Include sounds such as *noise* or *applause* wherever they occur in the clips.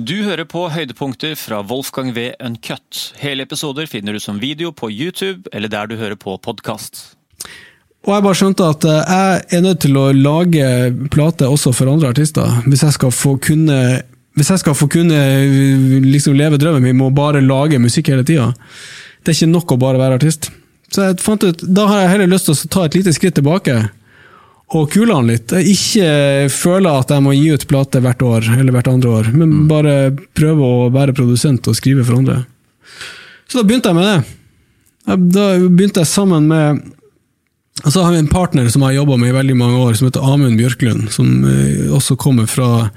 Du hører på høydepunkter fra Wolfgang V. Uncut. Hele episoder finner du som video på YouTube eller der du hører på podkast. Og jeg bare skjønte at eh, jeg er nødt til å lage plate også for andre artister, hvis jeg skal få kunne jeg skal få kunne liksom leve drømmen min med å bare lage musikk hele tida. Det er ikke nok å bare være artist. Så jeg fant ut, Da har jeg heller lyst til å ta et lite skritt tilbake og kule han litt. Jeg ikke føler at jeg må gi ut plate hvert år, eller hvert andre år, men Mm. bare prøve å være produsent og skrive for andre. Så da begynte jeg med det. Da begynte jeg sammen med så har vi en partner som jeg har jobba med i veldig mange år, som heter Amund Bjørklund, som eh, også kommer fra,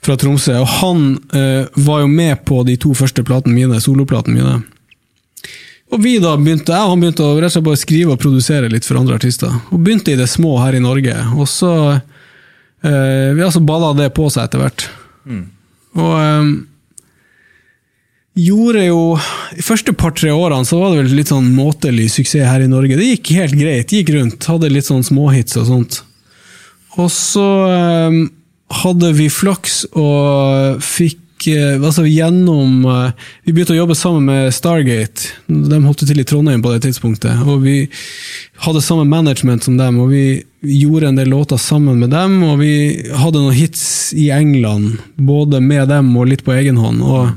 fra Tromsø. Og han eh, var jo med på de to første platene mine, soloplatene mine. Og vi da begynte, jeg og han begynte å rett og slett bare skrive og produsere litt for andre artister. Og begynte i det små her i Norge. Og så eh, vi altså balla det på seg etter hvert. Og eh, gjorde jo De første par-tre årene så var det vel litt sånn måtelig suksess her i Norge. Det gikk helt greit, gikk rundt. Hadde litt sånn småhits og sånt. Og så eh, hadde vi flaks og fikk altså gjennom eh, Vi begynte å jobbe sammen med Stargate. De holdt til i Trondheim på det tidspunktet. og Vi hadde samme management som dem, og vi gjorde en del låter sammen med dem. Og vi hadde noen hits i England, både med dem og litt på egen hånd. Og,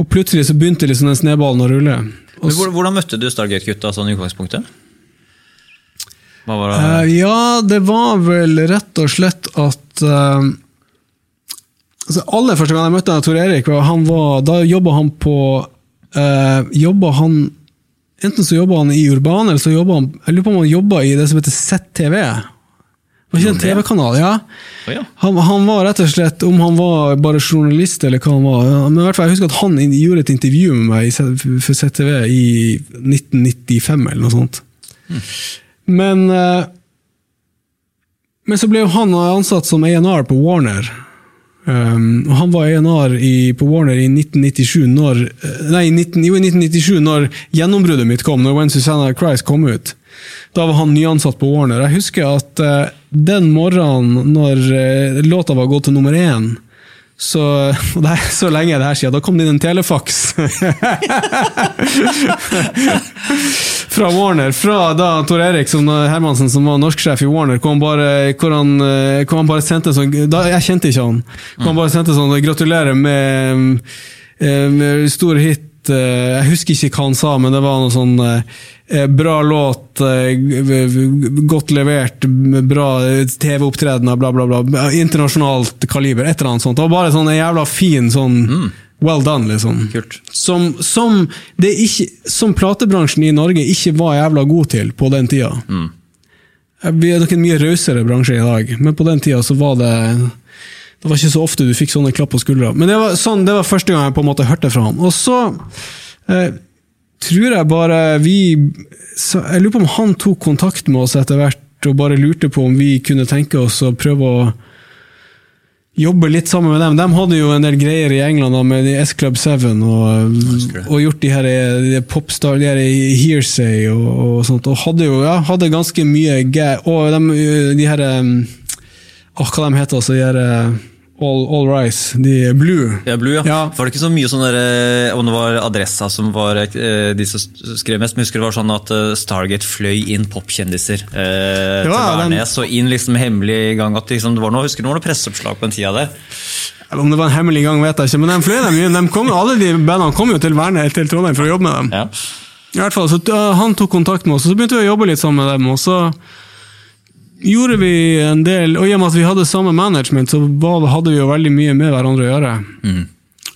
og plutselig så begynte liksom den snøballen å rulle. Og Hvordan møtte du Stargate-gutta sånn i utgangspunktet? Det? Eh, ja, det var vel rett og slett at altså Aller første gang jeg møtte Tor Erik, han var, da jobba han på uh, jobba han, Enten så jobba han i Urban, eller så jobba han Jeg lurer på om han jobba i det som heter ZTV. Var ikke en? TV-kanal? Ja. Han, han var rett og slett, om han var bare journalist eller hva han var men i hvert fall Jeg husker at han gjorde et intervju med meg for ZTV i 1995 eller noe sånt. Men eh, Men så ble jo han ansatt som A&R på Warner. Um, han var A&R på Warner i 1997 når eh, Nei, 19, jo, i 1997 når gjennombruddet mitt kom, når When Susanna Christ kom ut. Da var han nyansatt på Warner. Jeg husker at uh, den morgenen når uh, låta var gått til nummer én så, *laughs* det er så lenge det her siden, da kom det inn en telefaks *laughs* fra Warner. Fra da Tor Erik som, Hermansen, som var norsksjef i Warner, hvor han bare, hvor han, eh, hvor han bare sendte sånn da, Jeg kjente ikke han. Hvor han bare sendte sånn 'Gratulerer med, eh, med stor hit'. eh, Jeg husker ikke hva han sa, men det var noe sånn eh, Bra låt, eh, godt levert, bra TV-opptredener, bla, bla, bla. Internasjonalt kaliber, et eller annet sånt. Var bare sånn en jævla fin sånn Well done, liksom. Kult. Som, som, det ikke, som platebransjen i Norge ikke var jævla god til på den tida. Vi er nok en mye rausere bransje i dag, men på den tida så var det Det var ikke så ofte du fikk sånne klapp på skuldra. Men det var, sånn, det var første gang jeg på en måte hørte fra han. Og så eh, tror jeg bare vi så, Jeg lurer på om han tok kontakt med oss etter hvert og bare lurte på om vi kunne tenke oss å prøve å jobbe litt sammen med dem. De hadde jo en del greier i England da, med S-Club 7 og, og gjort de her de popstar, de her Hearsay og, og sånt. Og hadde jo ja, hadde ganske mye gæ... Og de, de her um, Åh, hva de heter altså? De her uh, All, All Rise. De Blue. Ja, Blue, ja. Ja. Var det ikke så mye sånn der, eh, om det var Adressa som var eh, de som skrev mest? Men husker det var sånn at eh, Stargate fløy inn popkjendiser eh, til Ja, den- Værnes, og inn liksom hemmelig gang. At liksom, det var noe, husker du det var noe presseoppslag på den tida der? Om det var en hemmelig gang, vet jeg ikke, men de fløy dem inn. De kom, alle de bandene kom jo til Værnes, til Trondheim for å jobbe med dem. Ja. I hvert fall, så Han tok kontakt med oss, og så begynte vi å jobbe litt sammen med dem. og så gjorde vi en del, og I og med at vi hadde samme management, så hadde vi jo veldig mye med hverandre å gjøre.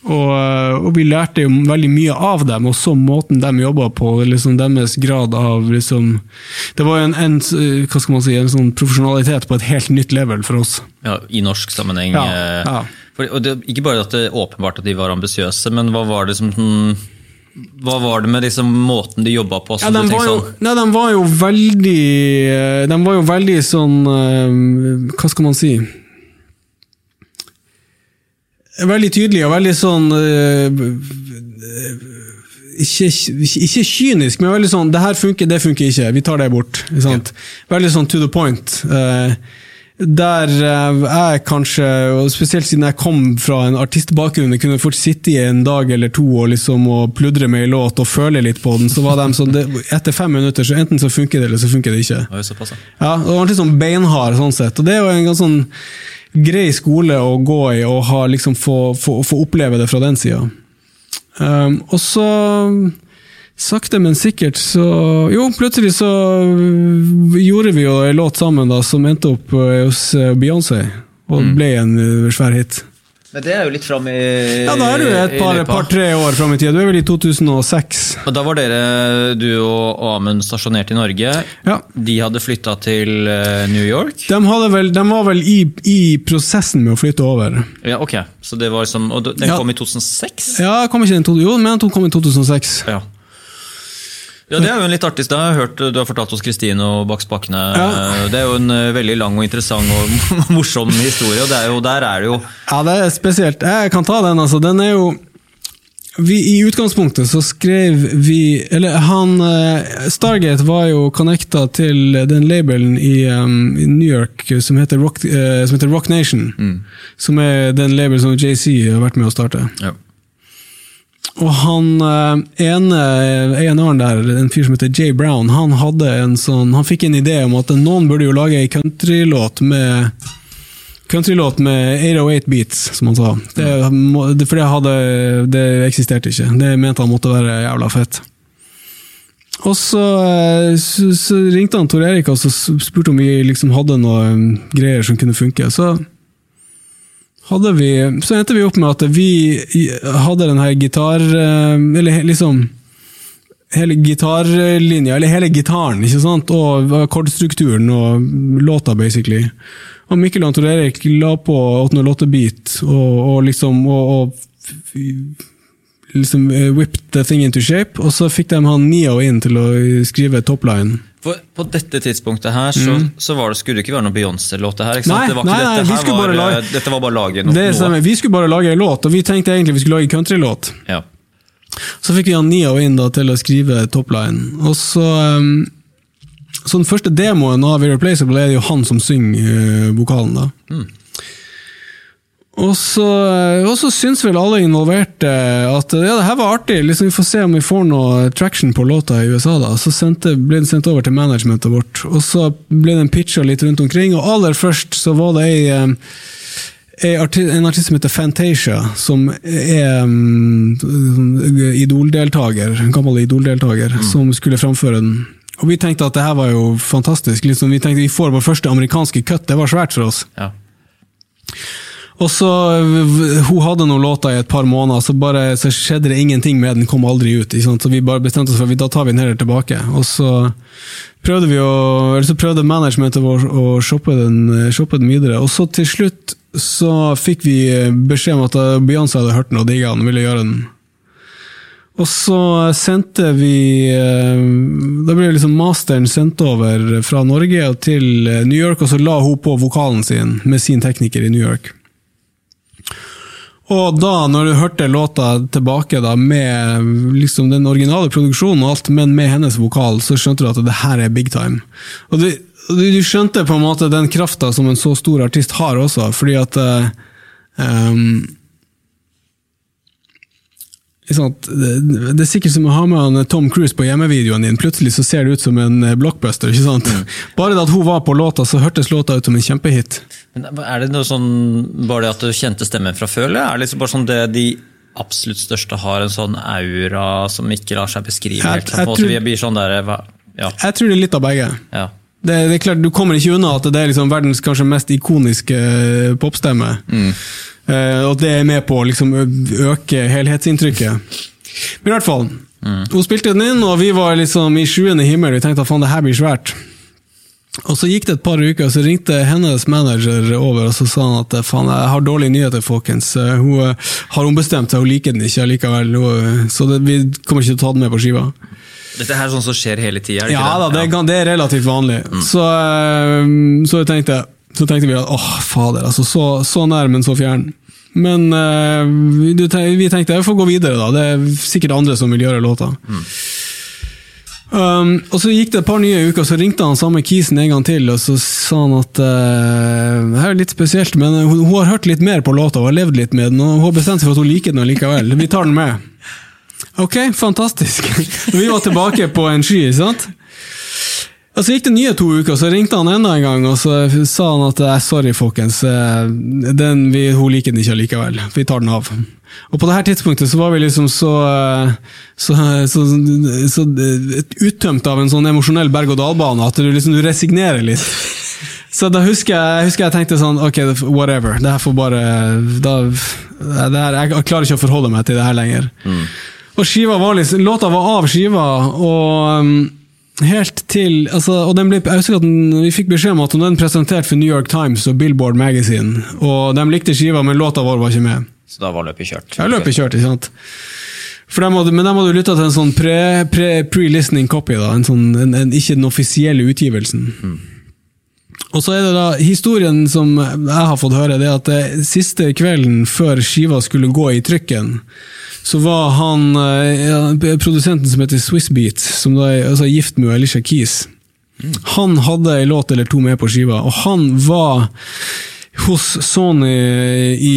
Og, uh, og vi lærte jo veldig mye av dem, og så måten de jobba på. liksom Deres grad av liksom, Det var jo en, en, uh, hva skal man si, en sånn profesjonalitet på et helt nytt level for oss. ja, I norsk sammenheng. Ja, eh, ja. For, og det, ikke bare at det er åpenbart at de var ambisiøse, men hva var det som sånn, Hva var det med liksom måten de jobba på? Ja, den, var, jo, sånn, nei, de var jo veldig Den var jo veldig sånn eh, Hva skal man si? Veldig tydelige og veldig sånn eh, ikke, ikke, kynisk, men veldig sånn 'Det her funker, det funker ikke. Vi tar det bort.' Sant? Veldig sånn to the point. Eh, der eh, jeg kanskje, og spesielt siden jeg kom fra en artistbakgrunn, jeg kunne fort sitte i en dag eller to og liksom og pludre med ei låt og føle litt på den, så var de sånn, etter fem minutter så enten så funker det, eller så funker det ikke. Ja. Ja, det var litt sånn beinhard sånn sett, og det er jo en ganske sånn grei skole å gå i og ha, liksom, få, få, få oppleve det fra den sida. Um, og så Sakte, men sikkert så Jo, plutselig så gjorde vi jo en låt sammen da, som endte opp eh, hos eh, Beyoncé, og ble en eh, svær hit. Men det er jo litt fram i Ja, da er du et par-tre par-tre år fram i tid. Du er vel i 2006? Og da var dere, du og Amund, stasjonert i Norge. Ja. De hadde flytta til New York. De, hadde vel, de var vel i, i prosessen med å flytte over. Ja, ok. Så det var som, og den Ja. kom i 2006? Ja, kom ikke den to, jo, men den kom i 2006. Ja. Ja, Det er jo en litt artig, har jeg hørt du har fortalt hos Kristine og Bak spakene. Ja. Det er jo en eh, veldig lang og interessant og *laughs* morsom historie, og det er jo, der er det jo Ja, det er spesielt. Jeg kan ta den, altså. Den er jo vi, I utgangspunktet så skrev vi Eller han eh, Stargate var jo connecta til den labelen i, um, i New York som heter Rock, uh, som heter Rock Nation. Som er den labelen som JC har vært med å starte. ja. Og han eh, ene A&R-en der, en fyr som heter Jay Brown, han sånn Han fikk en idé om at noen burde jo lage ei countrylåt med Countrylåt med 808 beats, som han sa. Det, det, for det hadde Det eksisterte ikke. Det mente han måtte være jævla fett. Og så, eh, så, så ringte han Tor Erik og så spurte om vi liksom hadde noe um, greier som kunne funke. Så vi, så endte vi opp med at vi hadde den her gitar... eh, Eller liksom Hele gitarlinja, eller hele gitaren, ikke sant? og akkordstrukturen og låta, basically. Og Mikkel og Tor Erik la på 808-beat og, og liksom og, og liksom eh, whipped the thing into shape, og så fikk de han Neo inn til å skrive topline. For på dette tidspunktet her, så, så var det, skulle det ikke være noen Beyoncé-låt? Mm. Nei, det var ikke nei, nei, dette vi her skulle var, bare lage- eh, Dette var bare lage noe. stemmer, Vi skulle bare lage en låt, og vi tenkte egentlig vi skulle lage countrylåt. Ja. Så fikk vi han Nio inn da, til å skrive topline. Og så um, Så den første demoen av Irreplaceable er det jo han som synger uh, vokalen, da. Og så, eh, og så syns vel alle involverte at ja, det her var artig, liksom, vi får se om vi får noe traction på låta i USA. da. Så sendte, ble den sendt over til managementet vårt, og så ble den pitcha litt rundt omkring. Og aller først så var det ei eh, en artist som heter Fantasia, som er um, idoldeltaker, en gammel idoldeltaker, som skulle framføre den. Og vi tenkte at det her var jo fantastisk. Liksom, vi tenkte vi får vår første amerikanske cut, det var svært for oss. Ja. Og så, Hun hadde noen låter i et par måneder, så bare så skjedde det ingenting med den. kom aldri ut. Så vi bare bestemte oss for da tar vi den heller tilbake. Og så prøvde vi å, eller så prøvde managementet vår å shoppe den, shoppe den videre. Og så til slutt så fikk vi beskjed om at Beyoncé hadde hørt den og digga den og ville gjøre den. Og så sendte vi eh, Da ble liksom masteren sendt over fra Norge til New York, og så la hun på vokalen sin med sin tekniker i New York. Og da, når du hørte låta tilbake da, med liksom den originale produksjonen og alt, men med hennes vokal, så skjønte du at det her er big time. Og du, du, skjønte på en måte den krafta som en så stor artist har også, fordi at sant? Det, det er sikkert som å ha med han Tom Cruise på hjemmevideoen din. Plutselig så ser det ut som en eh, blockbuster. ikke sant? Bare det at hun var på låta, så hørtes låta ut som en kjempehit. Men er det noe sånn, bare det at du kjente stemmen fra før, eller er det liksom bare sånn det de absolutt største har en sånn aura som ikke lar seg beskrive Jeg-? Sånn, jeg tror- vi blir sånn der, ja, Jeg tror det er litt av begge. ja. Det, det er klart, Du kommer ikke unna at det er liksom verdens kanskje mest ikoniske popstemme. popstemme. Eh, og det er med på å liksom øke helhetsinntrykket. Men i hvert fall, hun spilte den inn, og vi var liksom i sjuende himmel. Vi tenkte at faen, det her blir svært. Og Så gikk det et par uker, og så ringte hennes manager over og så sa han at faen, jeg har dårlige nyheter, folkens. Eh, Hun eh, har ombestemt seg, hun liker den ikke likevel. Hun, Så det, vi kommer ikke til å ta den med på skiva. Dette her er sånn som skjer hele tida? Ja da, det, gan- det er relativt vanlig. Så, eh, så, jeg tenkte, så tenkte vi at åh, fader, altså, så, så nær, men så fjern. Men uh, vi, du tenk- vi tenkte vi får gå videre, da. Det er sikkert andre som vil gjøre låta. Um, og så gikk det et par nye uker, så ringte han samme kisen en gang til, og så sa han at uh, det her er litt spesielt, men hun, hun har hørt litt mer på låta og har levd litt med den, og hun har bestemt seg for at hun liker den likevel. Vi tar den med. Ok, fantastisk. *laughs* Vi var tilbake på en sky, sant? Og Så gikk det nye to uker, så ringte han enda en gang og så sa han at eh, sorry, folkens, eh, den, vi, hun liker den ikke likevel. Vi tar den av. Og på det her tidspunktet så var vi liksom så, eh, så, så, så uttømt av en sånn emosjonell berg-og-dal-bane at du liksom du resignerer litt. Så da husker jeg, husker jeg tenkte sånn Ok, whatever. Det her får bare da, her, Jeg klarer ikke å forholde meg til det her lenger. Mm. Og skiva var liksom, låta var av skiva, og um, helt til altså, og den ble, jeg husker at den, Vi fikk beskjed om at den ble presentert for New York Times og Billboard Magazine, og de likte skiva, men låta vår var ikke med. Så da var løpet kjørt? Ja, løpet kjørt, ikke sant. De hadde, men de hadde lytta til en sånn pre-listening pre, pre copy, da, en sånn, en, en, ikke den offisielle utgivelsen. Mm. Og så er det da Historien som jeg har fått høre, det er at det siste kvelden før skiva skulle gå i trykken, så var han eh, produsenten som heter Swiss Beat, som da er altså, gift med Alicia Keys. Mm. Han hadde ei låt eller to med på skiva, og han var hos Sony, i,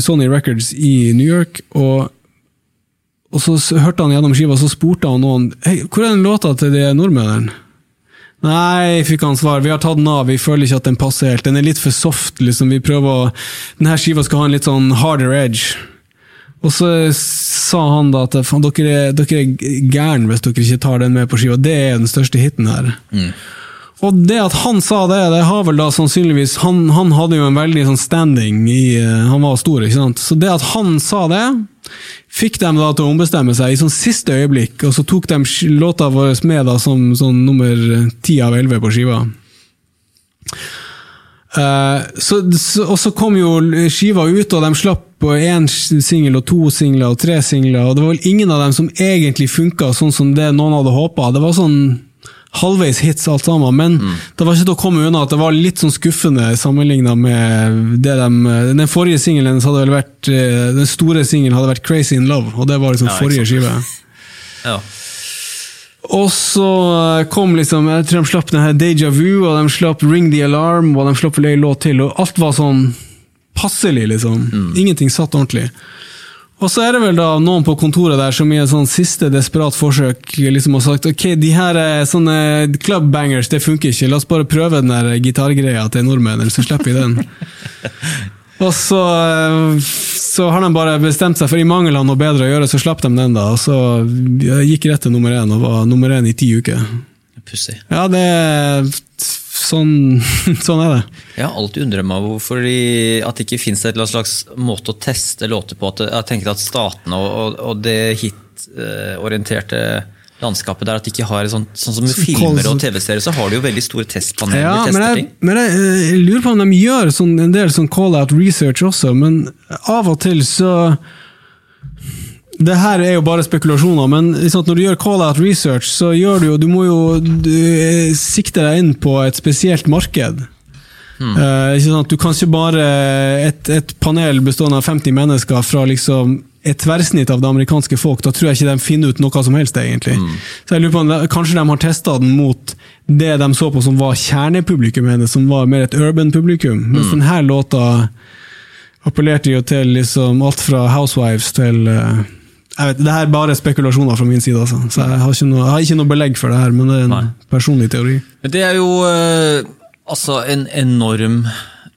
Sony Records i New York. og og så hørte han gjennom skiva, så spurte han noen hey, hvor er den låta til de nordmennene. Nei, fikk han svar. Vi har tatt den av, vi føler ikke at den passer helt. Den er litt for soft. liksom. Vi prøver å... Denne skiva skal ha en litt sånn harder edge. Og så sa han da at dere, er, dere er gæren hvis dere ikke tar den med på skiva. Det er den største hiten her. Mm. Og det at han sa det, det har vel da sannsynligvis Han, han hadde jo en veldig sånn standing i uh, Han var stor, ikke sant. Så det at han sa det, fikk dem da til å ombestemme seg i sånn siste øyeblikk, og så tok de låta vår med da som sånn nummer ti av elleve på skiva. Uh, så, så, og så kom jo skiva ut, og de slapp på én singel og to singler og tre singler, og det var vel ingen av dem som egentlig funka sånn som det noen hadde håpa. Det var sånn halvveis hits alt sammen, men mm. det var ikke til å komme unna at det var litt sånn skuffende sammenligna med det de Den forrige singelen hadde vel vært eh, Den store singelen hadde vært 'Crazy in Love', og det var liksom ja, forrige skive. *laughs* ja. Og så eh, kom liksom Jeg tror de slapp den her Deja Vu, og de slapp Ring the Alarm, og de slapp vel ei låt til, og alt var sånn passelig, liksom. Mm. Ingenting satt ordentlig. Og så er det vel da noen på kontoret der som i et sånn siste desperat forsøk liksom har sagt ok, de her sånne club bangers, det funker ikke, la oss bare prøve den der gitargreia til nordmenn, eller så slipper vi den. *laughs* og så, så, har de bare bestemt seg for i mangel av noe bedre å gjøre, så slapp de den, da. Og så gikk rett til nummer én, og var nummer én i ti uker. Pussig. Ja, det sånn, *laughs* sånn, er det. Jeg har alltid undret meg hvorfor at det ikke finnes en slags måte å teste låter på. At jeg tenker at statene og, og det hitorienterte landskapet der at de ikke har sånn, sånn som med filmer og TV-serier, så har de jo veldig store testpaneler. Ja, men jeg, men jeg, jeg, lurer på om de gjør sånn, en del sånn call-out research også, men av og til så det her er jo bare spekulasjoner, men liksom, når du gjør call-out research, så gjør du jo Du må jo du, eh, sikte deg inn på et spesielt marked. Mm. Uh, sant? Du kan ikke bare et, et, panel bestående av 50 mennesker fra liksom et tverrsnitt av det amerikanske folk, da tror jeg ikke de finner ut noe som helst, egentlig. Mm. Så jeg lurer på om Kanskje de har testa den mot det de så på som var kjernepublikum hennes, som var mer et urban publikum. Mm. Mens denne låta appellerte jo til liksom alt fra Housewives til uh, jeg vet, Det her er bare spekulasjoner fra min side, altså. så jeg har, noe, jeg har, ikke noe, belegg for det her, men det er en Nei. personlig teori. Det er jo uh, altså en enorm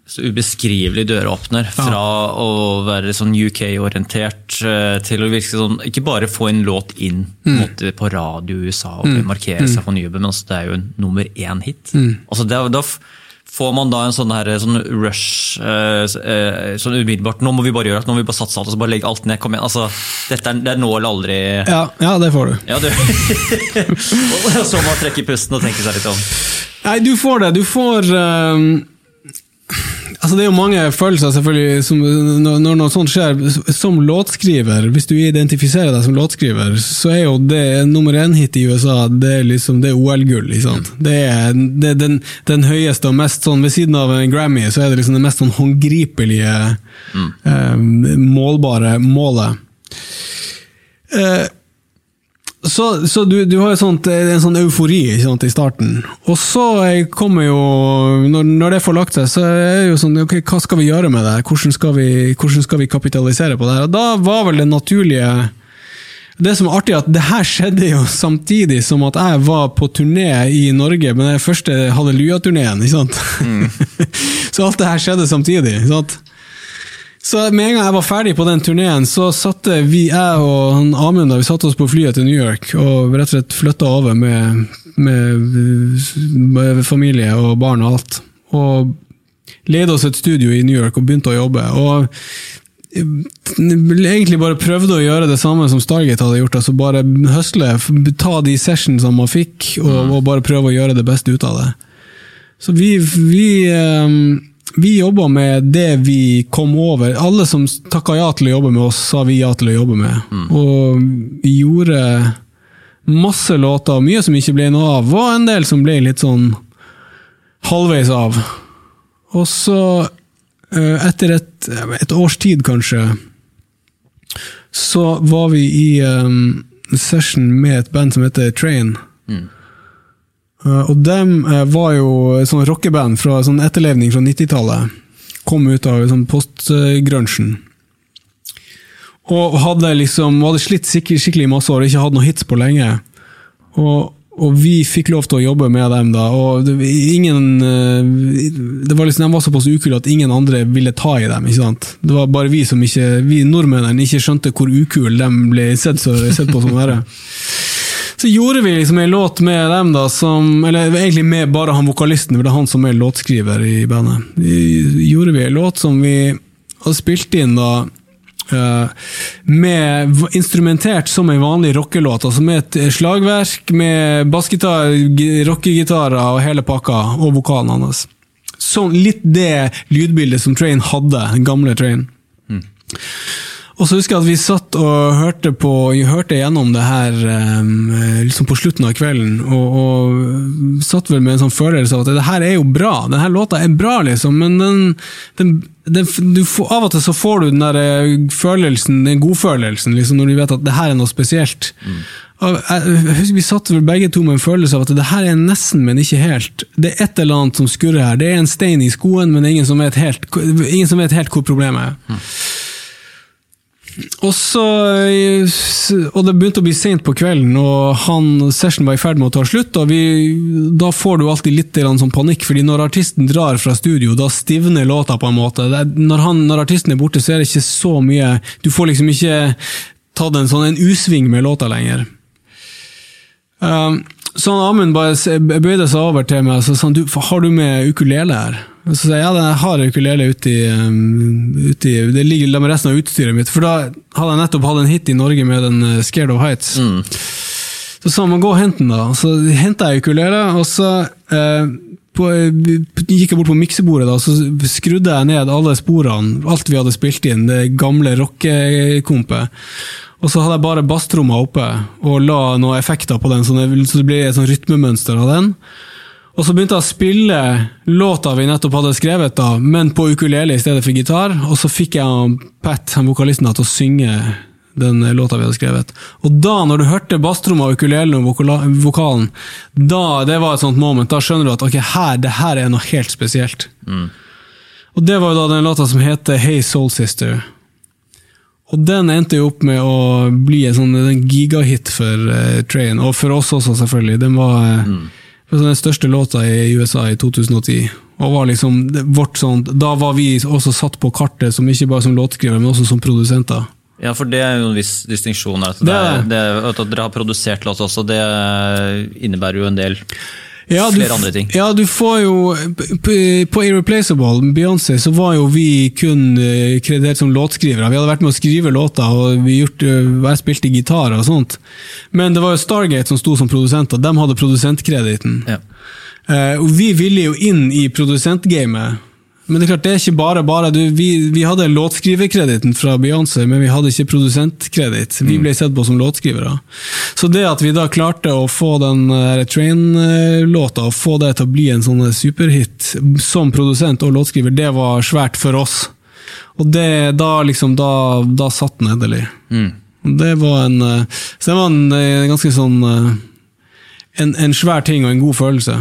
så ubeskrivelig døråpner fra ja. å være sånn UK-orientert uh, til å virke sånn Ikke bare få en låt inn mm. på radio i USA og mm. markere seg mm. for nyjobben, men også, det er jo en nummer én-hit. Mm. Altså, det, da Får man da en sånn, her, sånn rush eh, eh, sånn umiddelbart Nå må vi bare gjøre det, nå må vi bare satse alt og så bare legge alt ned. Kom igjen. altså, dette er, Det er nå eller aldri. Ja, ja det får du. Ja, du. *laughs* og så må man trekke pusten og tenke seg litt om. Nei, du får det. Du får um Altså Det er jo mange følelser, selvfølgelig, som, når, når, noe sånt skjer. Som låtskriver, hvis du identifiserer deg som låtskriver, så er jo det nummer én-hit i USA det er liksom, det er OL-gull. Det er, det er den, den, høyeste og mest sånn Ved siden av en Grammy, så er det liksom det mest sånn håndgripelige, mm. eh, målbare målet. Eh, så, så du, du, har sånt, en sånn eufori sant, i starten. Og så kommer jo når, når, det får lagt seg, så er det jo sånn ok, Hva skal vi gjøre med det? Hvordan skal vi, hvordan skal vi kapitalisere på det? Og Da var vel det naturlige Det som er artig, at det her skjedde jo samtidig som at jeg var på turné i Norge med den første Halleluja-turneen. Mm. *laughs* så alt det her skjedde samtidig. sant? Så med en gang jeg var ferdig på den turneen, så satte vi, jeg og han Amund vi satte oss på flyet til New York og rett og slett flytta over med, med, familie og barn og alt. Og leide oss et studio i New York og begynte å jobbe. Og egentlig bare prøvde å gjøre det samme som Stargate hadde gjort. altså Bare høsle, ta de sessionsene man fikk, og, mm. og, bare prøve å gjøre det beste ut av det. Så vi, vi um, vi jobba med det vi kom over. Alle som takka ja til å jobbe med oss, sa vi ja til å jobbe med. Mm. Og vi gjorde masse låter, mye som ikke ble noe av, og en del som ble litt sånn halvveis av. Og så, eh, etter et, et års tid kanskje, så var vi i um, session med et band som heter Train. Mm. Eh, og dem eh, var jo sånn rockeband fra sånn etterlevning fra 90-tallet. Kom ut av sånn postgrunchen. Og hadde liksom hadde slitt skikkelig masse år, ikke hatt noen hits på lenge. Og, og, vi fikk lov til å jobbe med dem da, og det, ingen eh, det var liksom, De var såpass ukule at ingen andre ville ta i dem. ikke sant? Det var bare vi som ikke, vi nordmennene ikke skjønte hvor ukule de ble sett, sett på som være. *laughs* Så gjorde vi liksom en låt med dem, da, som Eller egentlig med bare han vokalisten, for det er han som er låtskriver i bandet. Vi gjorde vi en låt som vi hadde spilt inn da Uh, med instrumentert som en vanlig rockelåt, altså med et slagverk, med bassgitar, rockegitarer og hele pakka, og vokalen hans. Sånn litt det lydbildet som Train hadde, den gamle Train. Mm. Og så husker jeg at vi satt og hørte, på, hørte gjennom det her um, liksom på slutten av kvelden, og, og, satt vel med en sånn følelse av at det her er jo bra, denne låta er bra, liksom, men den, den, den får, Av og til så får du den der eh, følelsen, den godfølelsen, liksom, når du vet at det her er noe spesielt. Mm. Jeg husker Vi satt vel begge to med en følelse av at det her er nesten, men ikke helt. Det er et eller annet som skurrer her. Det er en stein i skoen, men er ingen som vet helt, ingen som vet helt hvor problemet er. Mm. Og så Og det begynte å bli sent på kvelden, og han, session var i ferd med å ta slutt. og vi, Da får du alltid litt sånn panikk, fordi når artisten drar fra studio, da stivner låta på en måte. Er, når, han, når, artisten er borte, så er det ikke så mye Du får liksom ikke tatt en sånn en U-sving med låta lenger. Um, så Amund bare bøyde seg over til meg og sa du, har du med ukulele her. Så sa jeg ja, jeg har ukulele uti, i, um, Det ligger med resten av utstyret mitt. For da hadde jeg nettopp hatt en hit i Norge med den uh, Scared of Heights. Mm. Så sa man gå og hent den, da. Så henta jeg ukulele, og så eh, på, gikk jeg bort på miksebordet og så skrudde jeg ned alle sporene, alt vi hadde spilt inn, det gamle rockekompet. Og så hadde jeg bare basstromma oppe og la noen effekter på den, så det, så det ble et sånn rytmemønster av den. Og så begynte jeg å spille låta vi nettopp hadde skrevet, da, men på ukulele i stedet for gitar. Og så fikk jeg Pat, han vokalisten, til å synge den låta vi hadde skrevet. Og da, når du hørte basstromma, ukulelen og vokalen, da, det var et sånt moment. Da skjønner du at ok, her, det her er noe helt spesielt. Mm. Og det var jo da den låta som heter Hey Soul Sister. Og den endte jo opp med å bli en sånn gigahit for uh, Train, og for oss også, selvfølgelig. Den var uh, mm den største låta i USA i 2010. Og var liksom vårt sånt, Da var vi også satt på kartet, som ikke bare som låtskrivere, men også som produsenter. Ja, for det er jo en viss distinksjon her. Det, det, at dere har produsert låt også, det innebærer jo en del ja, flere andre ting. Ja, du får jo På Irreplaceable, Beyoncé, så var jo vi kun kredert som låtskrivere. Vi hadde vært med å skrive låter, og vi gjort, eh, jeg spilte gitar og sånt. Men det var jo Stargate som sto som produsenter, de hadde produsentkrediten. Ja. Uh, og vi ville jo inn i produsentgamet men det er klart, det er ikke bare bare. Du, vi, vi, hadde låtskriverkrediten fra Beyoncé, men vi hadde ikke produsentkreditt. Vi mm. ble sett på som låtskrivere. Så det at vi da klarte å få den uh, Train-låta, og få det til å bli en sånn superhit som produsent og låtskriver, det var svært for oss. Og det, da liksom, da, da satt den endelig. Mm. Det var en, eh, så det var en eh, ganske sånn eh, en, en svær ting og en god følelse.